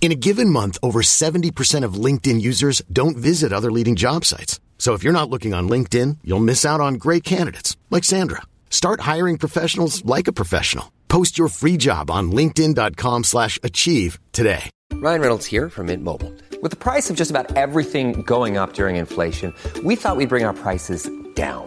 In a given month, over 70% of LinkedIn users don't visit other leading job sites. So if you're not looking on LinkedIn, you'll miss out on great candidates like Sandra. Start hiring professionals like a professional. Post your free job on linkedin.com/achieve today. Ryan Reynolds here from Mint Mobile. With the price of just about everything going up during inflation, we thought we'd bring our prices down.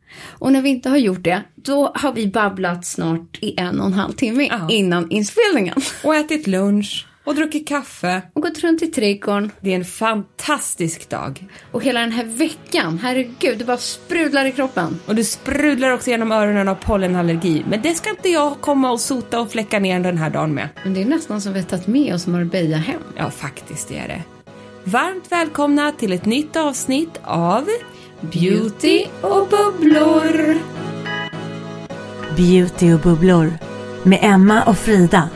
Och när vi inte har gjort det, då har vi babblat snart i en och en halv timme Ja. innan inspelningen. Och ätit lunch och druckit kaffe. Och gått runt i trädgården. Det är en fantastisk dag. Och hela den här veckan, herregud, det bara sprudlar i kroppen. Och det sprudlar också genom öronen av pollenallergi. Men det ska inte jag komma och sota och fläcka ner den här dagen med. Men det är nästan som vi har tagit med oss Marbella hem. Ja, faktiskt det är det. Varmt välkomna till ett nytt avsnitt av Beauty och bubblor. Beauty och bubblor med Emma och Frida.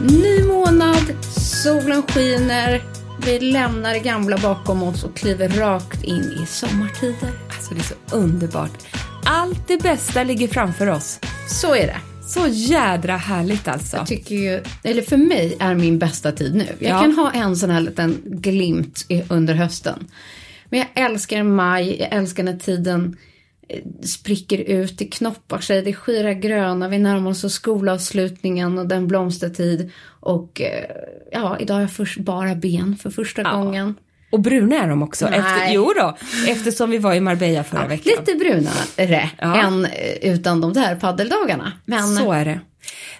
Ny månad, solen skiner, vi lämnar det gamla bakom oss och kliver rakt in i sommartider. Alltså det är så underbart. Allt det bästa ligger framför oss. Så är det. Så jädra härligt alltså. Jag tycker ju, eller för mig är min bästa tid nu. Jag Ja. kan ha en sån här liten glimt under hösten. Men jag älskar maj, jag älskar när tiden eh, spricker ut, det knoppar sig, det skyrar gröna, vi närmar oss skolavslutningen och den blomstertid. Och eh, ja, idag har jag först bara ben för första gången. Och bruna är de också. Nej. Efter, jo då, eftersom vi var i Marbella förra veckan. Lite brunare Ja. än eh, utan de där paddeldagarna. Men Så är det.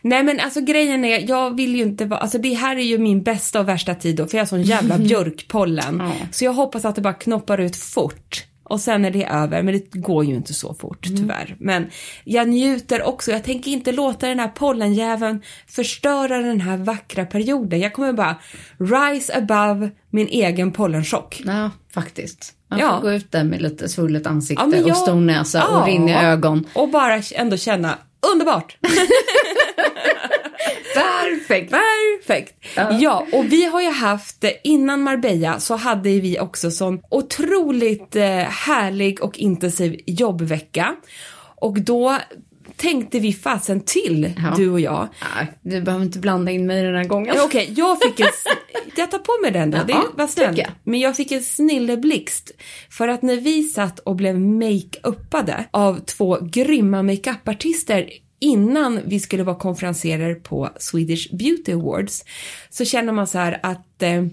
Nej men alltså grejen är, jag vill ju inte vara, alltså det här är ju min bästa och värsta tid då, för jag har sån jävla björkpollen. Ja. Så jag hoppas att det bara knoppar ut fort. Och sen är det över, men det går ju inte så fort Mm. tyvärr. Men jag njuter också, jag tänker inte låta den här pollenjäveln förstöra den här vackra perioden. Jag kommer bara rise above min egen pollenchock. Ja, faktiskt. Man Ja. får gå ut där med lite svullet ansikte Ja, jag- och stor näsa Ja. och rinniga ögon. Och bara ändå känna, underbart! Perfekt! Perfekt! Ja. och vi har ju haft, innan Marbella så hade vi också sån otroligt eh, härlig och intensiv jobbvecka. Och då tänkte vi fasen till, Ja. du och jag. Nej, du behöver inte blanda in mig den här gången. Okej, jag fick en... Jag tar på mig den då, det Ja, var snällt. Men jag fick en snilleblixt. För att när vi satt och blev make-uppade av två grymma makeupartister innan vi skulle vara konferenserer på Swedish Beauty Awards så känner man så här att eh,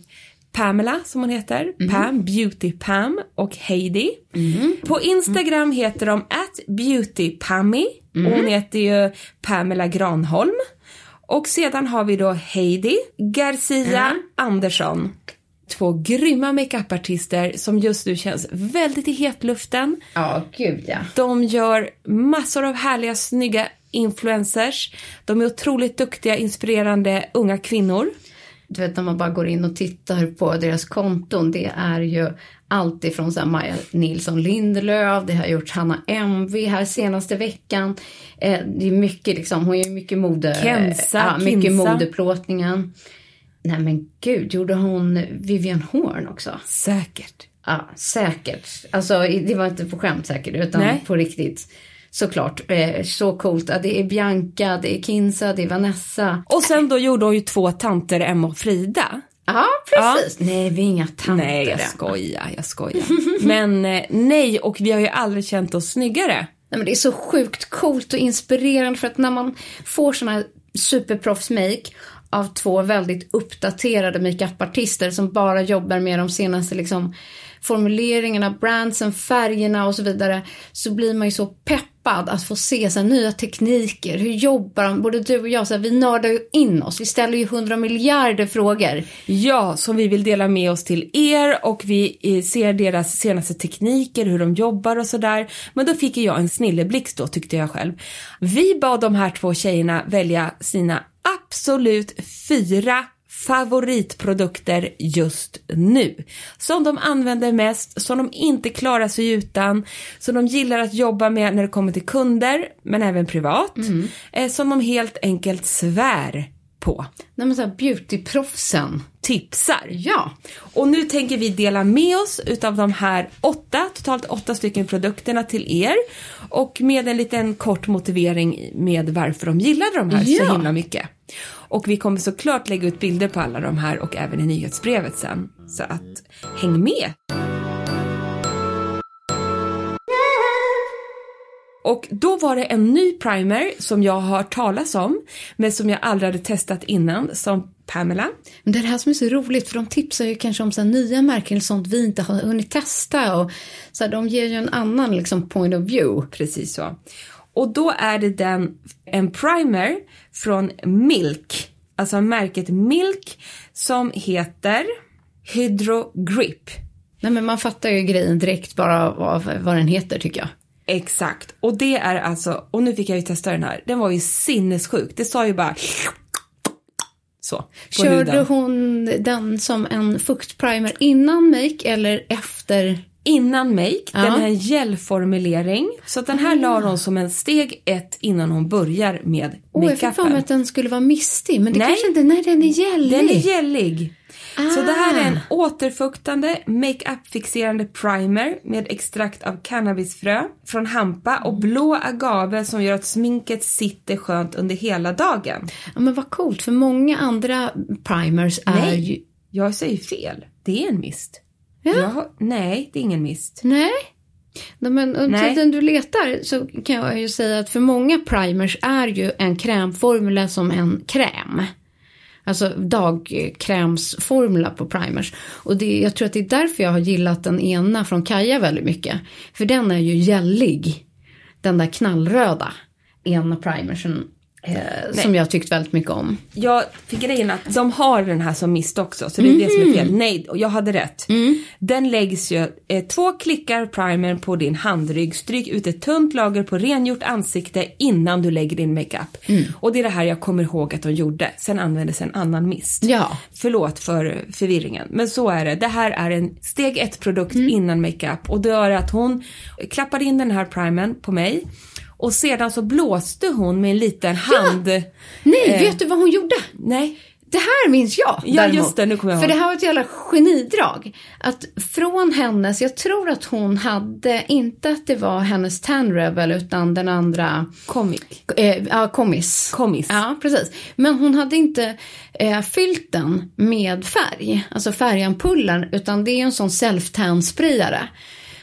Pamela, som hon heter, Mhm. Pam, Beauty Pam och Heidi. På Instagram heter de at Beauty Pammy Mhm. och hon heter ju Pamela Granholm. Och sedan har vi då Heidi Garcia Andersson. Två grymma makeupartister som just nu känns väldigt i hetluften. Ja, gud ja. De gör massor av härliga, snygga influencers. De är otroligt duktiga, inspirerande unga kvinnor. Du vet när man bara går in och tittar på deras konton. Det är ju allt ifrån så här Maja Nilsson Lindelöf, det har gjort Hanna MV här senaste veckan. Eh, det är mycket liksom, hon gör mycket mode. Kenza, ja, mycket modeplåtningen. Nej men gud, gjorde hon Vivian Horn också? Säkert. Ja, säkert. Alltså det var inte på skämt säkert utan Nej. på riktigt. Såklart. Eh, så coolt. Ja, det är Bianca, det är Kinsa, det är Vanessa. Och sen då gjorde hon ju två tanter, Emma och Frida. Ja, precis. Nej, vi är inga tanter Nej, jag skojar, jag skojar. Men eh, nej, och vi har ju aldrig känt oss snyggare. Nej, men det är så sjukt coolt och inspirerande för att när man får såna här superproffs-make av två väldigt uppdaterade makeupartister som bara jobbar med de senaste liksom, formuleringarna, brandsen, färgerna och så vidare så blir man ju så peppad att få se så här, nya tekniker. Hur jobbar de? Både du och jag, så här, vi nördar ju in oss. Vi ställer ju hundra miljarder frågor. Ja, som vi vill dela med oss till er och vi eh, ser deras senaste tekniker, hur de jobbar och sådär. Men då fick jag en snilleblixt då tyckte jag själv. Vi bad de här två tjejerna välja sina absolut fyra favoritprodukter just nu. Som de använder mest, som de inte klarar sig utan, som de gillar att jobba med när det kommer till kunder, men även privat. Mm. Eh, som de helt enkelt svär på. Nej men så här beautyproffsen. Tipsar. Ja. Och nu tänker vi dela med oss utav de här åtta, totalt åtta stycken produkterna till er. Och med en liten kort motivering med varför de gillade de här Ja. så himla mycket. Och vi kommer såklart lägga ut bilder på alla de här och även i nyhetsbrevet sen. Så att häng med! Och då var det en ny primer som jag har hört talas om, men som jag aldrig hade testat innan, som Pamela. Men det är det här som är så roligt för de tipsar ju kanske om så nya märken eller sånt vi inte har hunnit testa och så här, de ger ju en annan liksom point of view. Precis så. Och då är det den, en primer från Milk, alltså märket Milk som heter Hydro Grip. Nej men man fattar ju grejen direkt bara vad, vad den heter tycker jag. Exakt. Och det är alltså, och nu fick jag ju testa den här, den var ju sinnessjuk. Det sa ju bara så. Körde huden. hon den som en fuktprimer innan make eller efter? Innan make, Ja. den här gelformulering. Så att den här la hon som en steg ett innan hon börjar med Åh, jag fick för mig makeupen. att den skulle vara mistig, men det Nej. kanske inte, nej den är gällig. Den är gällig. Så det här är en Ah. återfuktande makeup-fixerande primer med extrakt av cannabisfrö från hampa och blå agave som gör att sminket sitter skönt under hela dagen. Ja, men vad coolt, för många andra primers är Nej, ju... jag säger fel. Det är en mist. Ja. Jag nej, det är ingen mist. Nej. Men under Nej. tiden du letar så kan jag ju säga att för många primers är ju en krämformula som en kräm. Alltså dagkrämsformula på primers. Och det, jag tror att det är därför jag har gillat den ena från Kaja väldigt mycket. För den är ju gällig. Den där knallröda ena primersen. Eh, som jag tyckt väldigt mycket om. Jag fick grejen att de har den här som mist också, så det är det som är fel. Nej, och jag hade rätt. Den läggs ju eh, två klickar primer på din handrygg, stryk ut ett tunt lager på rengjort ansikte innan du lägger din makeup. Och det är det här jag kommer ihåg att de gjorde. Sen användes en annan mist. Ja. Förlåt för förvirringen, men så är det. Det här är en steg ett produkt innan makeup och det är att hon klappade in den här primern på mig och sedan så blåste hon med en liten hand... Nej, Eh. vet du vad hon gjorde? Nej. Det här minns jag Ja, däremot. just det, nu kommer jag För ihåg. det här var ett jävla genidrag. Att från hennes, jag tror att hon hade, inte att det var hennes Tan Rebel utan den andra, Comic. eh, ja, Kommis. Kommis. Ja, precis. Men hon hade inte eh, fyllt den med färg, alltså färgampullen, utan det är en sån self-tan-sprayare.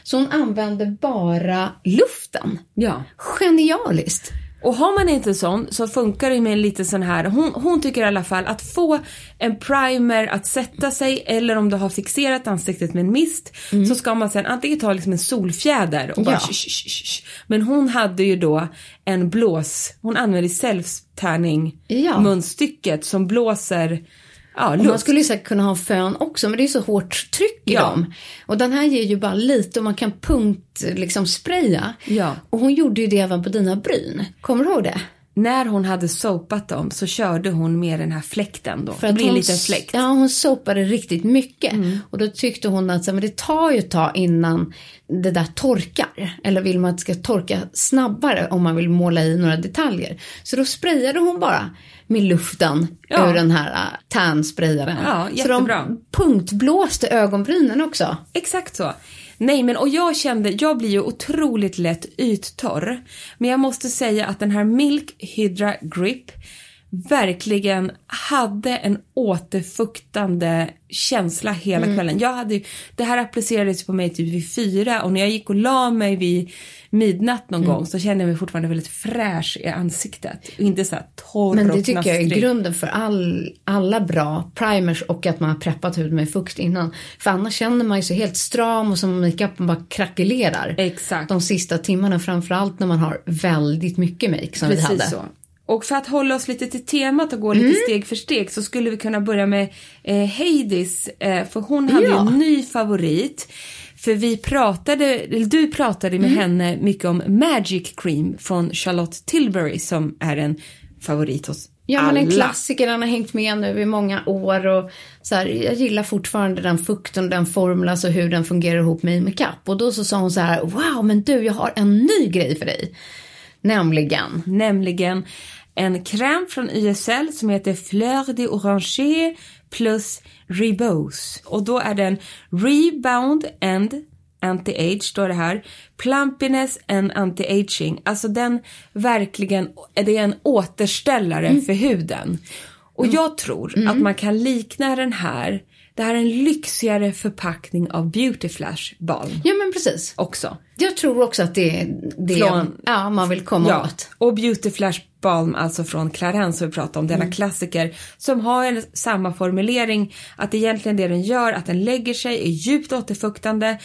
Så hon använde bara luften. Ja. Genialiskt. Och har man inte sån så funkar det med en lite sån här, hon, hon tycker i alla fall att få en primer att sätta sig eller om du har fixerat ansiktet med en mist så ska man sen antingen ta liksom en solfjäder och bara Ja. sh, sh, sh. Men hon hade ju då en blås, hon använde self-tanning Ja. munstycket som blåser ja, Och man skulle ju säkert kunna ha fön också, men det är så hårt tryck i Ja. dem. Och den här ger ju bara lite och man kan punkt liksom spraya. Ja. Och hon gjorde ju det även på dina bryn. Kommer du ihåg det? När hon hade sopat dem så körde hon med den här fläkten då. För det blir en liten fläkt. Ja, hon sopade riktigt mycket. Mm. Och då tyckte hon att så, men det tar ju ett tag innan det där torkar. Eller vill man att det ska torka snabbare om man vill måla i några detaljer. Så då sprayade hon bara med luften Ja. ur den här uh, tan-sprayaren. Ja, så jättebra. de punktblåste ögonbrynen också. Exakt så. Nej men och jag kände, jag blir ju otroligt lätt yttorr. Men jag måste säga att den här Milk Hydra Grip verkligen hade en återfuktande känsla hela Mm. kvällen. Jag hade, det här applicerades på mig typ vid fyra och när jag gick och la mig vid midnatt någon Mm. gång så kände jag mig fortfarande väldigt fräsch i ansiktet. Och inte så här torr Men det och tycker jag är knastrig. grunden för all, alla bra primers och att man har preppat huden med fukt innan. För annars känner man ju sig helt stram och som makeupen bara krackelerar. Exakt. De sista timmarna framförallt när man har väldigt mycket make som vi hade. Precis så. Och för att hålla oss lite till temat och gå lite Mm. steg för steg så skulle vi kunna börja med eh, Heidis, eh, för hon hade Ja. en ny favorit. För vi pratade, eller du pratade Mm. med henne mycket om Magic Cream från Charlotte Tilbury som är en favorit hos Ja, men en klassiker, den har hängt med nu i många år och så här, jag gillar fortfarande den fukten, den formeln, alltså hur den fungerar ihop med makeup. Och då så sa hon så här, wow, men du, jag har en ny grej för dig. Nämligen, Nämligen en kräm från YSL som heter Fleur de Oranger plus Rebose. Och då är den Rebound and Anti-Age står det här. Plumpiness and Anti-Aging. Alltså den verkligen, det är en återställare för huden. Och jag tror att man kan likna den här, det här är en lyxigare förpackning av Beauty Flash balm ja men precis. också. Jag tror också att det är det Från- ja, man vill komma Ja, åt. och Beauty Flash Balm, alltså från Clarins som vi pratade om, denna Mm. klassiker som har en, samma formulering att egentligen det den gör, att den lägger sig, är djupt återfuktande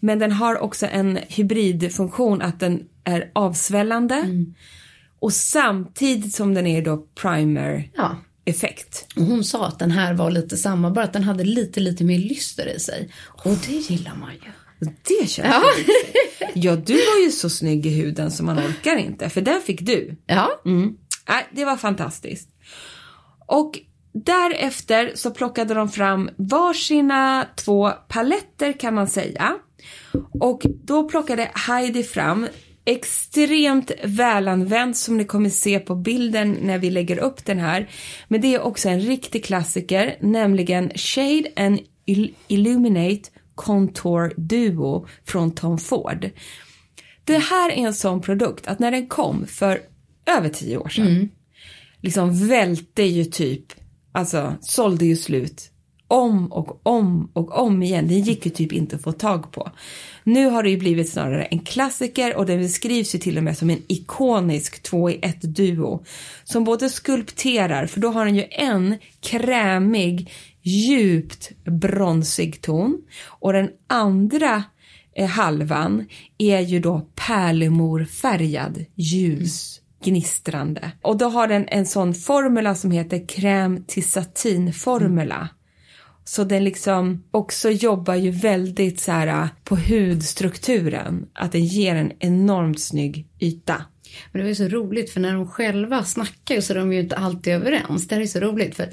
men den har också en hybridfunktion att den är avsvällande Mm. och samtidigt som den är då primer Ja. Effekt. Och hon sa att den här var lite samma, bara att den hade lite, lite mer lyster i sig. Och det gillar man ju. Det känns ja. ja, du var ju så snygg i huden så man orkar inte, för den fick du. Ja, Mm. Nej, det var fantastiskt. Och därefter så plockade de fram varsina två paletter kan man säga. Och då plockade Heidi fram extremt välanvänt som ni kommer se på bilden när vi lägger upp den här. Men det är också en riktig klassiker, nämligen Shade and Il- Illuminate Contour Duo från Tom Ford. Det här är en sån produkt att när den kom för över tio år sedan, liksom välte ju typ, alltså sålde ju slut om och om och om igen. Den gick ju typ inte att få tag på. Nu har det ju blivit snarare en klassiker och den beskrivs ju till och med som en ikonisk två i ett duo som både skulpterar, för då har den ju en krämig, djupt bronsig ton och den andra eh, halvan är ju då pärlemorfärgad, ljus, gnistrande. Och då har den en sån formula som heter kräm till satin formula. Så den liksom också jobbar ju väldigt så här äh, på hudstrukturen, att den ger en enormt snygg yta. men det var ju så roligt för när de själva snackar så är de ju inte alltid överens. Det här är så roligt för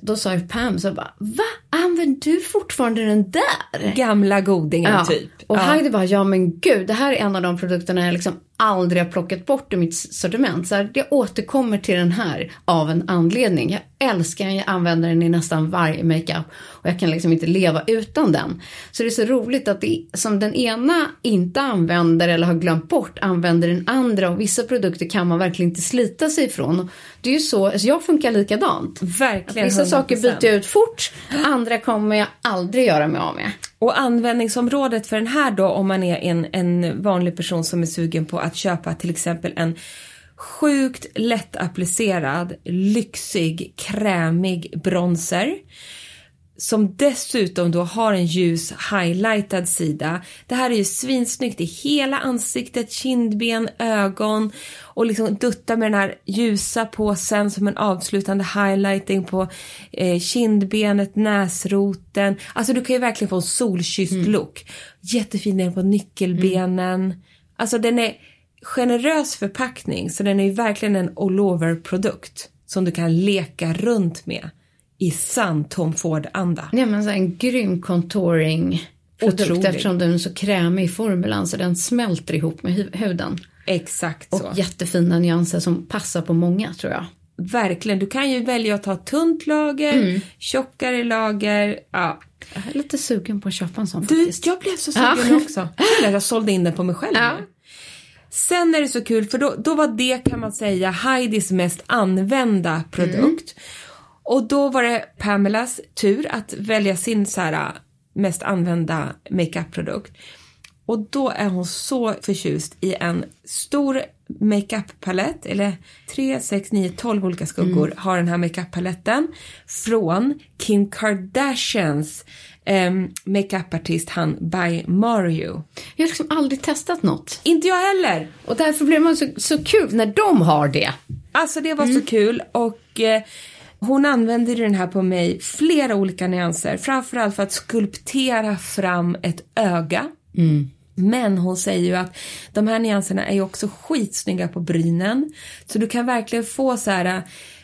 då sa ju Pam så bara, va? Använder du fortfarande den där? Gamla godingen Ja. typ. Och Ja. Heidi bara, ja men gud, det här är en av de produkterna jag liksom aldrig har plockat bort ur mitt sortiment. Så här, jag återkommer till den här av en anledning. Jag älskar den, jag använder den i nästan varje makeup och jag kan liksom inte leva utan den. Så det är så roligt att det som den ena inte använder eller har glömt bort använder den andra och vissa produkter kan man verkligen inte slita sig ifrån. Det är ju så, alltså jag funkar likadant. Verkligen Vissa saker 100%. byter jag ut fort, andra kommer jag aldrig göra mig av med. Och användningsområdet för den här då om man är en, en vanlig person som är sugen på att köpa till exempel en sjukt lättapplicerad, lyxig, krämig bronzer som dessutom då har en ljus highlightad sida. Det här är ju svinsnyggt i hela ansiktet, kindben, ögon och liksom dutta med den här ljusa påsen som en avslutande highlighting på eh, kindbenet, näsroten. Alltså du kan ju verkligen få en solkysst look. Jättefin den på nyckelbenen. Alltså den är generös förpackning så den är ju verkligen en all over produkt som du kan leka runt med i sann Tom Ford-anda. Nej men så en grym contouring produkt Otrolig. eftersom den är så krämig i formulan så den smälter ihop med hu- huden. Exakt Och så. jättefina nyanser som passar på många tror jag. Verkligen. Du kan ju välja att ta tunt lager, Mm. tjockare lager. Ja. Jag är lite sugen på att köpa en sån Du, faktiskt. jag blev så sugen Ja. också. Jag kände att jag sålde in den på mig själv Ja. Sen är det så kul för då, då var det kan man säga Heidis mest använda produkt. Och då var det Pamelas tur att välja sin så här, äh, mest använda makeup-produkt. Och då är hon så förtjust i en stor makeup-palett, eller 3, 6, 9, 12 olika skuggor har den här makeup-paletten från Kim Kardashians um, makeup-artist han By Mario. Jag har liksom aldrig testat något. Inte jag heller! Och därför blir man så, så kul när de har det. Alltså det var så kul och eh, hon använde den här på mig flera olika nyanser. Framförallt för att skulptera fram ett öga. Men hon säger ju att de här nyanserna är ju också skitsnygga på brynen. Så du kan verkligen få så här äh,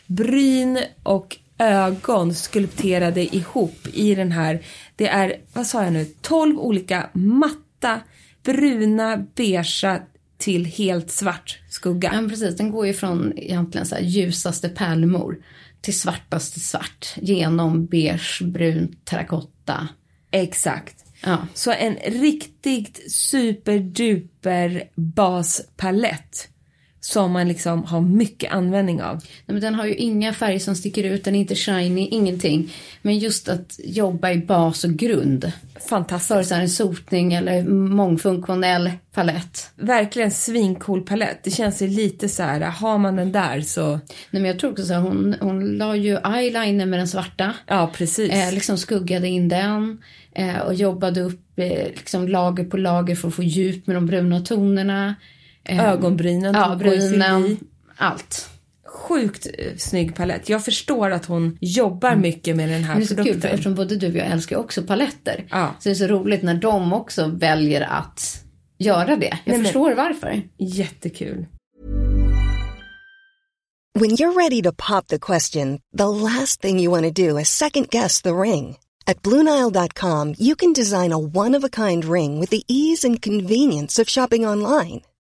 bryn och ögon skulpterade ihop i den här. Det är, vad sa jag nu, 12 olika matta, bruna, beigea till helt svart skugga. Ja, precis. Den går ju från egentligen så ljusaste pärlemor till svartaste svart. Genom beige, brunt, terrakotta. Exakt. Ja. Så en riktigt superduper baspalett som man liksom har mycket användning av. Nej, men den har ju inga färger som sticker ut, den är inte shiny, ingenting. Men just att jobba i bas och grund. Fantastiskt. För så en sotning eller mångfunktionell palett. Verkligen svincool palett. Det känns ju lite så här, har man den där så... Nej, men jag tror också så här, hon, hon la ju eyeliner med den svarta. Ja, precis. Eh, liksom skuggade in den. Eh, och jobbade upp eh, liksom lager på lager för att få djup med de bruna tonerna. Eh, Ögonbrynen. Ja, brynen. Allt. Sjukt eh, snygg palett. Jag förstår att hon jobbar mycket med den här Men det är så kul för produkten. eftersom både du och jag älskar också paletter. Ja. Så det är så roligt när de också väljer att göra det. Jag men- förstår varför. Jättekul. When you're ready to pop the question, the last thing you want to do is second guess the ring. At Bluenile.com, you can design a one of a kind ring with the ease and convenience of shopping online.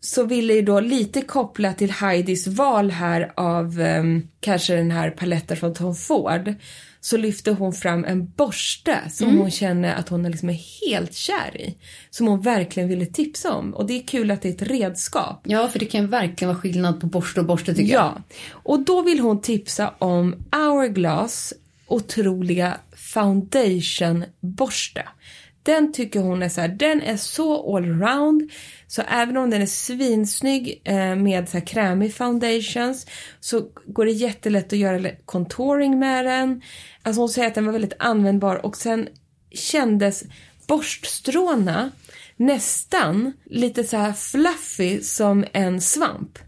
så ville ju då lite koppla till Heidis val här av ehm, kanske den här paletten från Tom Ford så lyfte hon fram en borste som hon känner att hon är liksom är helt kär i. Som hon verkligen ville tipsa om. Och det är kul att det är ett redskap. Ja, för det kan verkligen vara skillnad på borste och borste tycker jag. Ja, och då vill hon tipsa om Hourglass otroliga foundationborste. Den tycker hon är så här, den är så allround. Så även om den är svinsnygg eh, med så här krämig foundations så går det jättelätt att göra contouring med den. Alltså hon säger att den var väldigt användbar och sen kändes borststråna nästan lite så här fluffy som en svamp.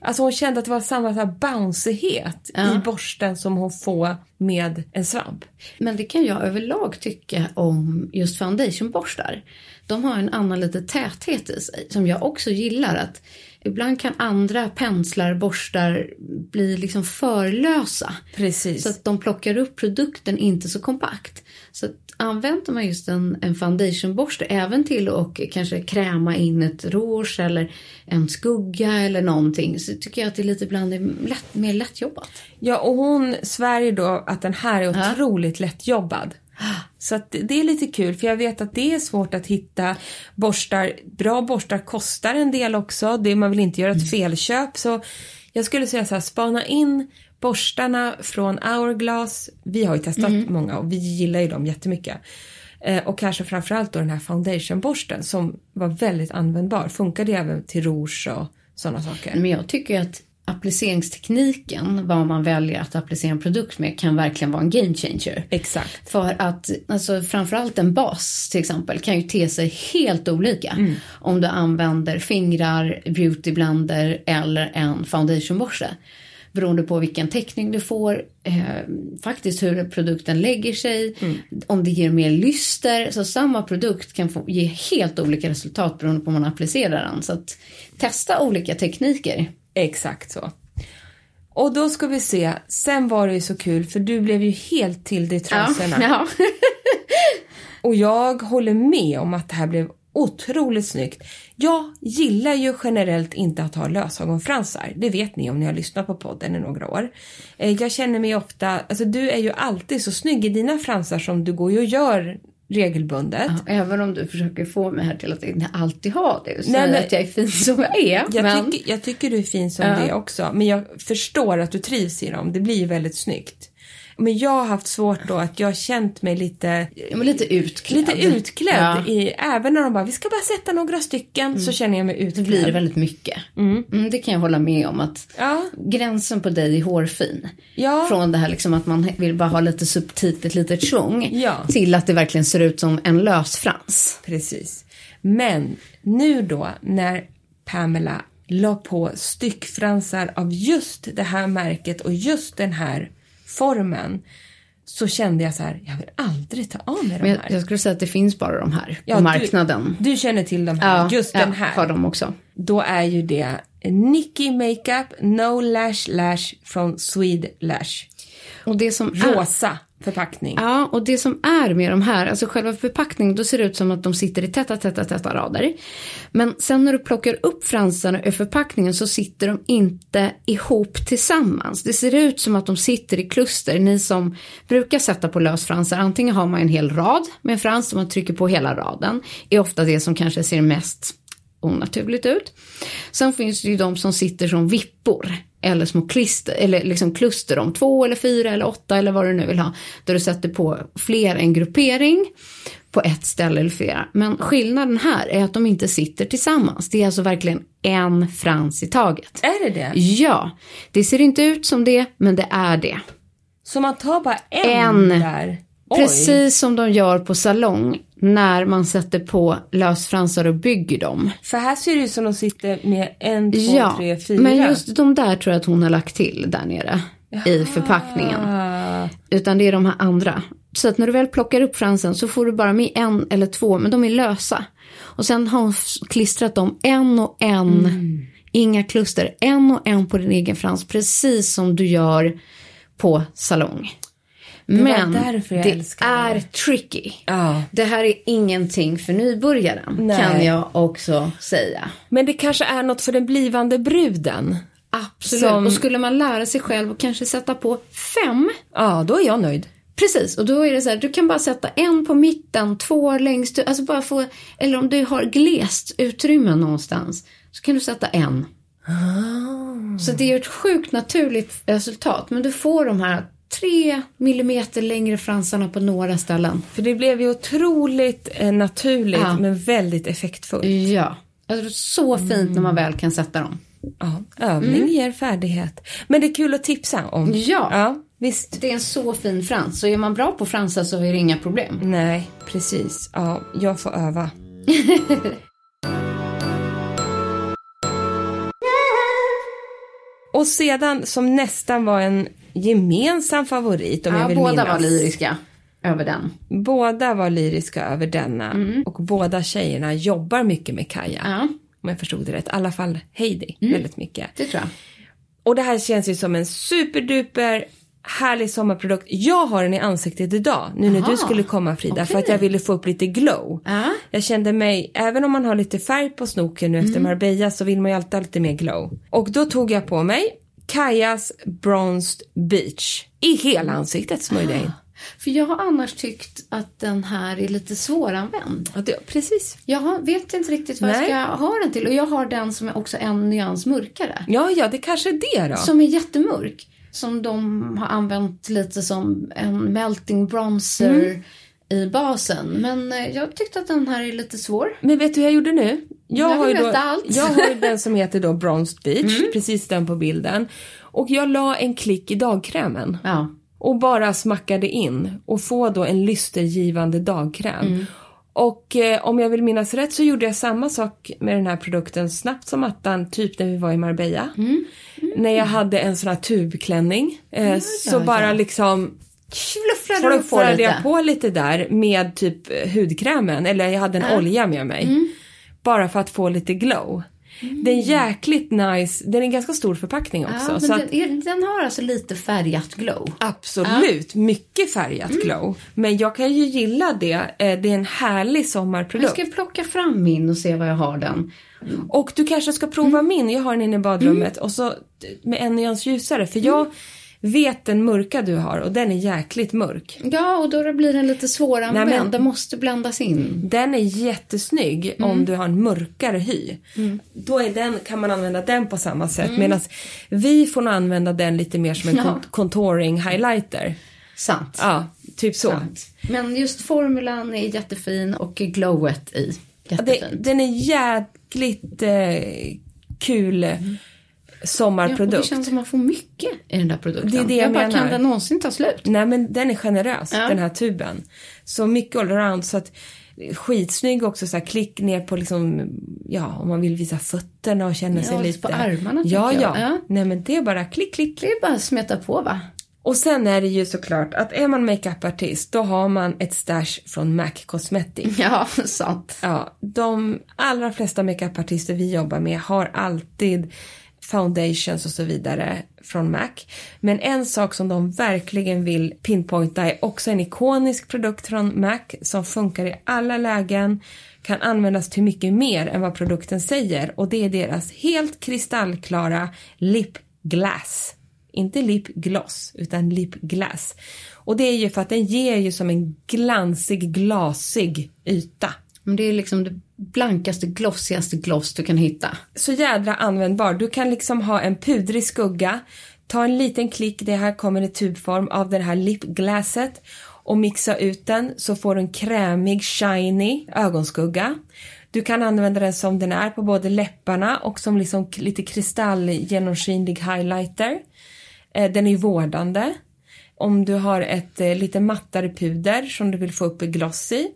Alltså hon kände att det var samma så här bouncighet i borsten som hon får med en svamp. Men det kan jag överlag tycka om just foundationborstar. De har en annan lite täthet i sig som jag också gillar. att Ibland kan andra penslar, borstar bli liksom för lösa. Precis. Så att de plockar upp produkten inte så kompakt. Så använder man just en, en foundationborste även till att kanske kräma in ett rouge eller en skugga eller någonting så tycker jag att det lite ibland är lätt, mer lättjobbat. Ja, och hon svär då att den här är otroligt lättjobbad. Så att det är lite kul för jag vet att det är svårt att hitta borstar. Bra borstar kostar en del också. Det, man vill inte göra ett felköp. Så jag skulle säga så här, spana in borstarna från Hourglass. Vi har ju testat många och vi gillar ju dem jättemycket. Eh, och kanske framförallt då den här foundationborsten som var väldigt användbar. Funkade även till rouge och sådana saker. Men jag tycker att appliceringstekniken, vad man väljer att applicera en produkt med, kan verkligen vara en game changer. Exakt. För att alltså, framförallt en bas till exempel kan ju te sig helt olika om du använder fingrar, beautyblender eller en foundationborste. Beroende på vilken täckning du får, eh, faktiskt hur produkten lägger sig, om det ger mer lyster. Så samma produkt kan få, ge helt olika resultat beroende på hur man applicerar den. Så att testa olika tekniker. Exakt så. Och då ska vi se, sen var det ju så kul för du blev ju helt till i trasorna. Ja, Och jag håller med om att det här blev otroligt snyggt. Jag gillar ju generellt inte att ha lösögonfransar. Det vet ni om ni har lyssnat på podden i några år. Eh, Jag känner mig ofta, alltså du är ju alltid så snygg i dina fransar som du går och gör regelbundet. Ja, även om du försöker få mig här till att inte alltid ha det och Nej, säga men- att jag är fin som jag är. Jag, men... tycker, jag tycker du är fin som Ja. det också, men jag förstår att du trivs i dem. Det blir ju väldigt snyggt. Men jag har haft svårt då att jag har känt mig lite, Ja, lite utklädd. lite utklädd. Ja. Mm. I, även när de bara, vi ska bara sätta några stycken, så känner jag mig Det utklädd. blir det väldigt mycket. Mm, det kan jag hålla med om att Ja. gränsen på dig är hårfin. Ja. Från det här liksom att man vill bara ha lite subtilt, ett litet tjong. Till att det verkligen ser ut som en lösfrans. Precis. Men nu då när Pamela la på styckfransar av just det här märket och just den här formen så kände jag så här, jag vill aldrig ta av mig de Men jag, här. jag skulle säga att det finns bara de här Ja, på du- marknaden. Du känner till de här, just den ja, här. har de också. Då är ju det Nicky Makeup No Lash Lash från Swede Lash. Och det som är, Rosa förpackning. Ja, och det som är med de här, alltså själva förpackningen, då ser det ut som att de sitter i täta, täta, täta rader. Men sen när du plockar upp fransarna ur förpackningen så sitter de inte ihop tillsammans. Det ser ut som att de sitter i kluster. Ni som brukar sätta på lösfransar, antingen har man en hel rad med en frans som man trycker på hela raden. är ofta det som kanske ser mest onaturligt ut. Sen finns det ju de som sitter som vippor eller små klister, eller liksom kluster om två eller fyra eller åtta eller vad du nu vill ha. Där du sätter på fler en gruppering på ett ställe eller flera. Men skillnaden här är att de inte sitter tillsammans. Det är alltså verkligen en frans i taget. Är det det? Ja, det ser inte ut som det, men det är det. Så man tar bara en, En. där? Oj. Precis som de gör på salong när man sätter på lösfransar och bygger dem. För här ser det ut som de sitter med en, två, Ja, tre, fyra. men just de där tror jag att hon har lagt till där nere i förpackningen. Utan det är de här andra. Så att när du väl plockar upp fransen så får du bara med en eller två, men de är lösa. Och sen har hon klistrat dem en och en, Mm. inga kluster, en och en på din egen frans, precis som du gör på salong. Var Men det är det. tricky. Ja. Det här är ingenting för nybörjaren, Nej. kan jag också säga. Men det kanske är något för den blivande bruden. Absolut. Som- Och skulle man lära sig själv och kanske sätta på fem Ja, då är jag nöjd. Precis, och då är det så här, du kan bara sätta en på mitten, två längst alltså bara få, eller om du har glest utrymme någonstans, så kan du sätta en. Så det är ett sjukt naturligt resultat, men du får de här tre millimeter längre fransarna på några ställen. För det blev ju otroligt eh, naturligt Ja. men väldigt effektfullt. Ja, alltså det är så fint när man väl kan sätta dem. Ja, övning ger färdighet. Men det är kul att tipsa om. Ja. Ja, visst. Det är en så fin frans, så är man bra på fransar så är det inga problem. Nej, precis. Ja, jag får öva. Och sedan som nästan var en gemensam favorit om jag Ja, vill båda minnas. var lyriska över den. Båda var lyriska över denna och båda tjejerna jobbar mycket med Kaja. Ja, Om jag förstod det rätt. I alla fall Heidi väldigt mycket. det tror jag. Och det här känns ju som en superduper härlig sommarprodukt. Jag har den i ansiktet idag, nu när Aha, du skulle komma Frida, för att jag ville få upp lite glow. Ja. Jag kände mig, även om man har lite färg på snoken nu Mm. efter Marbella så vill man ju alltid ha lite mer glow. Och då tog jag på mig Kajas Bronzed Beach. I hela ansiktet smörjde jag in. För jag har annars tyckt att den här är lite svåranvänd. Och det, precis. Jag vet inte riktigt vad Nej. jag ska ha den till. Och jag har den som är också en nyans mörkare. Ja, ja, det kanske är det då. Som är jättemörk. Som de har använt lite som en melting bronzer Mm. I basen. Men eh, jag tyckte att den här är lite svår. Men vet du hur jag gjorde nu? Jag, Jag har ju då, jag har ju den som heter då Bronzed Beach, Mm. precis den på bilden. Och jag la en klick i dagkrämen. Ja. Och bara smackade in och få då en lystergivande dagkräm. Mm. Och eh, om jag vill minnas rätt så gjorde jag samma sak med den här produkten snabbt som attan, typ när vi var i Marbella. Mm. När jag hade en sån här tubklänning. Eh, så ja, bara ja. liksom Fluffrade du på lite? jag på lite där med typ hudkrämen. Eller jag hade en olja med mig. Mm. Bara för att få lite glow. Den är jäkligt nice. Den är en ganska stor förpackning också. Ja, så att, den, är, den har alltså lite färgat glow. Absolut, mycket färgat Mm. glow. Men jag kan ju gilla det. Eh, Det är en härlig Jag sommarprodukt. ska plocka fram min och se vad jag har den. Och du kanske ska prova Mm. min. Jag har den inne i badrummet. Och så med en nyans ljusare. För jag Mm. Vet den mörka du har och den är jäkligt mörk. Ja, och då blir den lite svåranvänd. Nej, men- Den måste bländas in. Den är jättesnygg Mm. om du har en mörkare hy. Då är den, kan man använda den på samma sätt. Mm. Medan vi får nog använda den lite mer som en Ja. con- contouring highlighter. Sant. Ja, typ så. Sant. Men just formulan är jättefin och glowet i Ja, jättefint. Det, den är jäkligt eh, kul Ja, sommarprodukt. det känns som man får mycket i den där produkten. Det är det jag bara, menar. kan den någonsin ta slut? Nej men den är generös, Ja. den här tuben. Så mycket allround så att skitsnygg också så här klick ner på liksom, ja om man vill visa fötterna och känna Ja, sig lite. på armarna, Ja, ja, jag. Ja. Nej men det är bara klick, klick. Det är bara att smeta på va? Och sen är det ju såklart att är man makeupartist då har man ett stash från MAC Cosmetics. Ja, sant. Ja, de allra flesta makeupartister vi jobbar med har alltid foundations och så vidare från MAC. Men en sak som de verkligen vill pinpointa är också en ikonisk produkt från MAC som funkar i alla lägen, kan användas till mycket mer än vad produkten säger och det är deras helt kristallklara lip glass. Inte lip gloss utan lip glass. Och det är ju för att den ger ju som en glansig, glasig yta. Men det är liksom det blankaste, glossigaste gloss du kan hitta. så jädra användbar. Du kan liksom ha en pudrig skugga, ta en liten klick, det här kommer i tubform, av det här lipglasset och mixa ut den så får du en krämig, shiny ögonskugga. Du kan använda den som den är på både läpparna och som liksom lite kristallgenomskinlig highlighter. Eh, den är ju vårdande. Om du har ett eh, lite mattare puder som du vill få upp i gloss i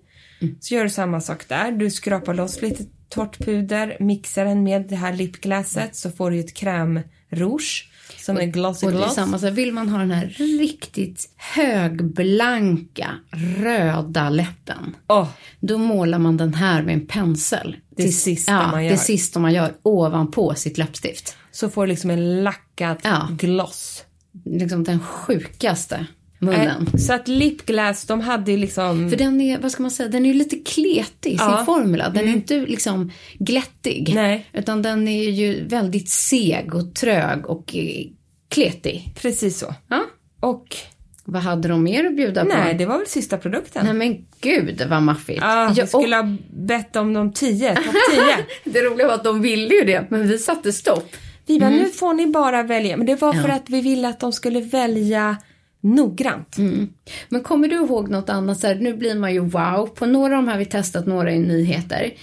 så gör du samma sak där. Du skrapar loss lite torrt puder, mixar den med det här lipglasset så får du ett krämrouge som är glossy Och gloss. samma, så vill man ha den här riktigt högblanka, röda läppen. Åh, Då målar man den här med en pensel. Det Till- sista ja, man gör. Det sista man gör ovanpå sitt läppstift. så får du liksom en lackad Ja. gloss. Liksom den sjukaste munnen. Eh, Så att lipglass, de hade ju liksom... För den är, vad ska man säga, den är ju lite kletig i sin Ja. formula. Den är inte liksom glättig. Nej. Utan den är ju väldigt seg och trög och eh, kletig. Precis så. Ja. Och Vad hade de mer att bjuda på? nej, det var väl sista produkten. Nej men gud vad maffigt. Ja, vi Ja, och skulle ha bett om de tio, topp tio. Det roliga var att de ville ju det, men vi satte stopp. Vi bara, nu får ni bara välja. Men det var för att vi ville att de skulle välja noggrant. Mm. Men kommer du ihåg något annat? Så här, nu blir man ju wow. På några av de här har vi testat, några är nyheter.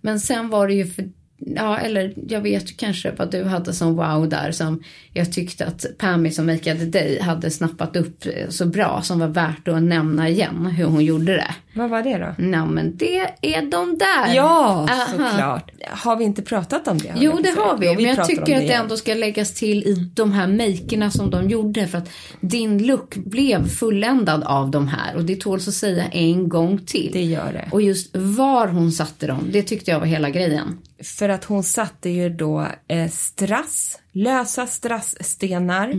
Men sen var det ju för, ja eller jag vet kanske vad du hade som wow där som jag tyckte att Pammy som makeade dig hade snappat upp eh, så bra som var värt att nämna igen hur hon gjorde det. Vad var det då? Nej men det är de där. Ja, Aha. såklart. Har vi inte pratat om det? Jo det har vi, Jo, men jag tycker att det ändå ska läggas till i de här makerna som de gjorde för att din look blev fulländad av de här och det tåls att säga en gång till. Det gör det. Och just var hon satte dem, det tyckte jag var hela grejen. För att hon satte ju då eh, strass, lösa strassstenar,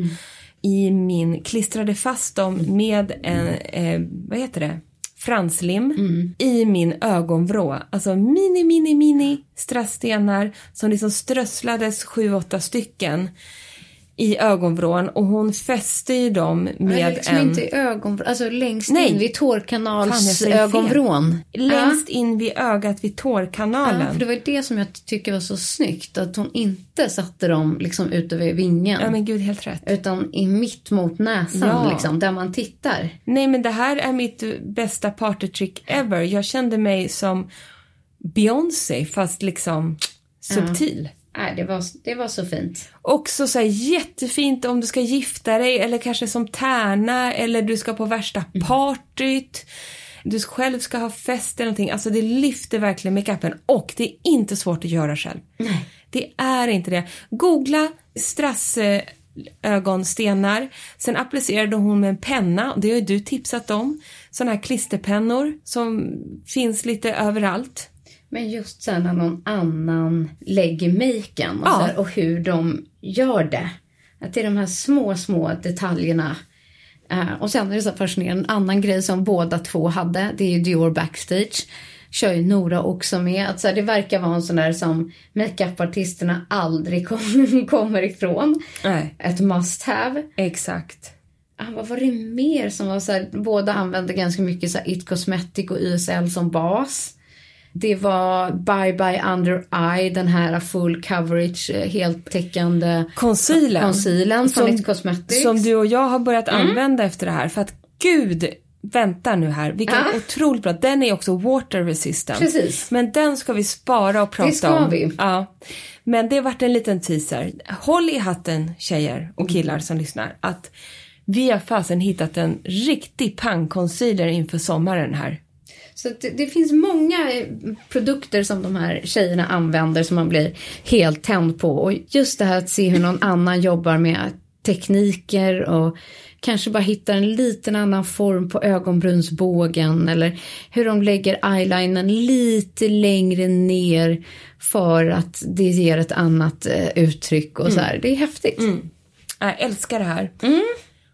i min, klistrade fast dem med en, eh, vad heter det, franslim i min ögonvrå. Alltså mini, mini, mini strassstenar som liksom strösslades sju, åtta stycken i ögonvrån och hon fäste ju dem med liksom en... inte i ögonvrån, alltså längst Nej. in vid Fan, jag tårkanals säger fel. ögonvrån. Längst in vid ögat vid Ja, tårkanalen. för det var det som jag tycker var så snyggt. Att hon inte satte dem liksom ut över vingen. Ja men gud, helt rätt. Utan i mitt mot näsan, Ja. liksom, där man tittar. Nej men det här är mitt bästa partytrick ever. Jag kände mig som Beyoncé fast liksom subtil. Nej, det var, det var så fint. Också så här jättefint om du ska gifta dig eller kanske som tärna eller du ska på värsta partyt. Du själv ska ha fest eller någonting. Alltså det lyfter verkligen makeupen och det är inte svårt att göra själv. Nej. Det är inte det. Googla strass eh, ögonstenar. Sen applicerade hon med en penna, det har ju du tipsat om. Sådana här klisterpennor som finns lite överallt. Men just sen när någon annan lägger maken och, Ja. här, och hur de gör det. Att det är de här små, små detaljerna. Eh, och sen är det så fascinerande, en annan grej som båda två hade, det är ju Dior Backstage. Kör ju Nora också med. Att så här, det verkar vara en sån där som makeupartisterna aldrig kom, kommer ifrån. Nej. Ett must have. Exakt. Ah, vad var det mer som var så här, båda använde ganska mycket så här It Cosmetic och YSL som bas. Det var Bye Bye Under Eye, den här full coverage, eh, heltäckande Concealern. concealern från Som- Cosmetics. Som du och jag har börjat Mm. använda efter det här. För att gud, vänta nu här. Vilken Ja. otroligt bra. Den är också water resistant. Precis. Men den ska vi spara och prata Det ska om. vi. Ja. Men det vart en liten teaser. Håll i hatten tjejer och killar som lyssnar. Att vi har fasen hittat en riktig pang-concealer inför sommaren här. Så det, det finns många eh, produkter som de här tjejerna använder som man blir helt tänd på. Och just det här att se hur någon annan jobbar med tekniker och kanske bara hittar en liten annan form på ögonbrynsbågen eller hur de lägger eyelinern lite längre ner för att det ger ett annat eh, uttryck och så här. Det är häftigt. Jag älskar det här. Mm.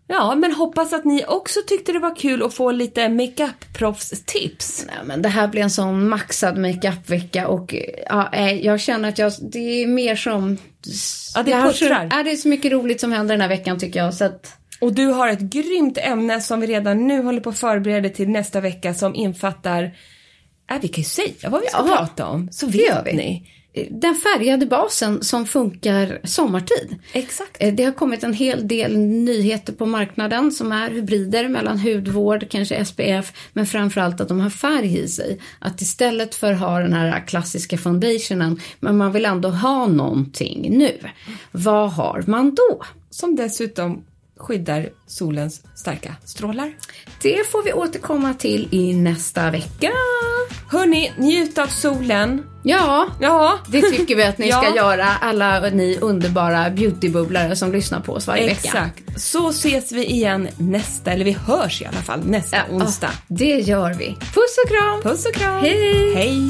Ja, men hoppas att ni också tyckte det var kul att få lite makeup-proffs-tips. Nej, men det här blir en sån maxad makeupvecka och ja, eh, jag känner att jag, det är mer som... Ja, det puttrar. ja, det är så mycket roligt som händer den här veckan tycker jag. Så att, Och du har ett grymt ämne som vi redan nu håller på att förbereda till nästa vecka som infattar, äh, vi kan ju säga vad vi ska Ja, prata om, så vet vi. ni. Den färgade basen som funkar sommartid. Exakt. Eh, Det har kommit en hel del nyheter på marknaden som är hybrider mellan hudvård, kanske SPF, men framförallt att de har färg i sig. Att istället för att ha den här klassiska foundationen, men man vill ändå ha någonting nu. Vad har man då? Som dessutom skyddar solens starka strålar. Det får vi återkomma till i nästa vecka. Hörni, njut av solen. Ja, Ja, det tycker vi att ni ska Ja. göra, alla ni underbara beautybubblare som lyssnar på oss varje vecka. Exakt. Så ses vi igen nästa, eller vi hörs i alla fall nästa onsdag. Ja, det gör vi. Puss och kram! Puss och kram. Hej! Hej!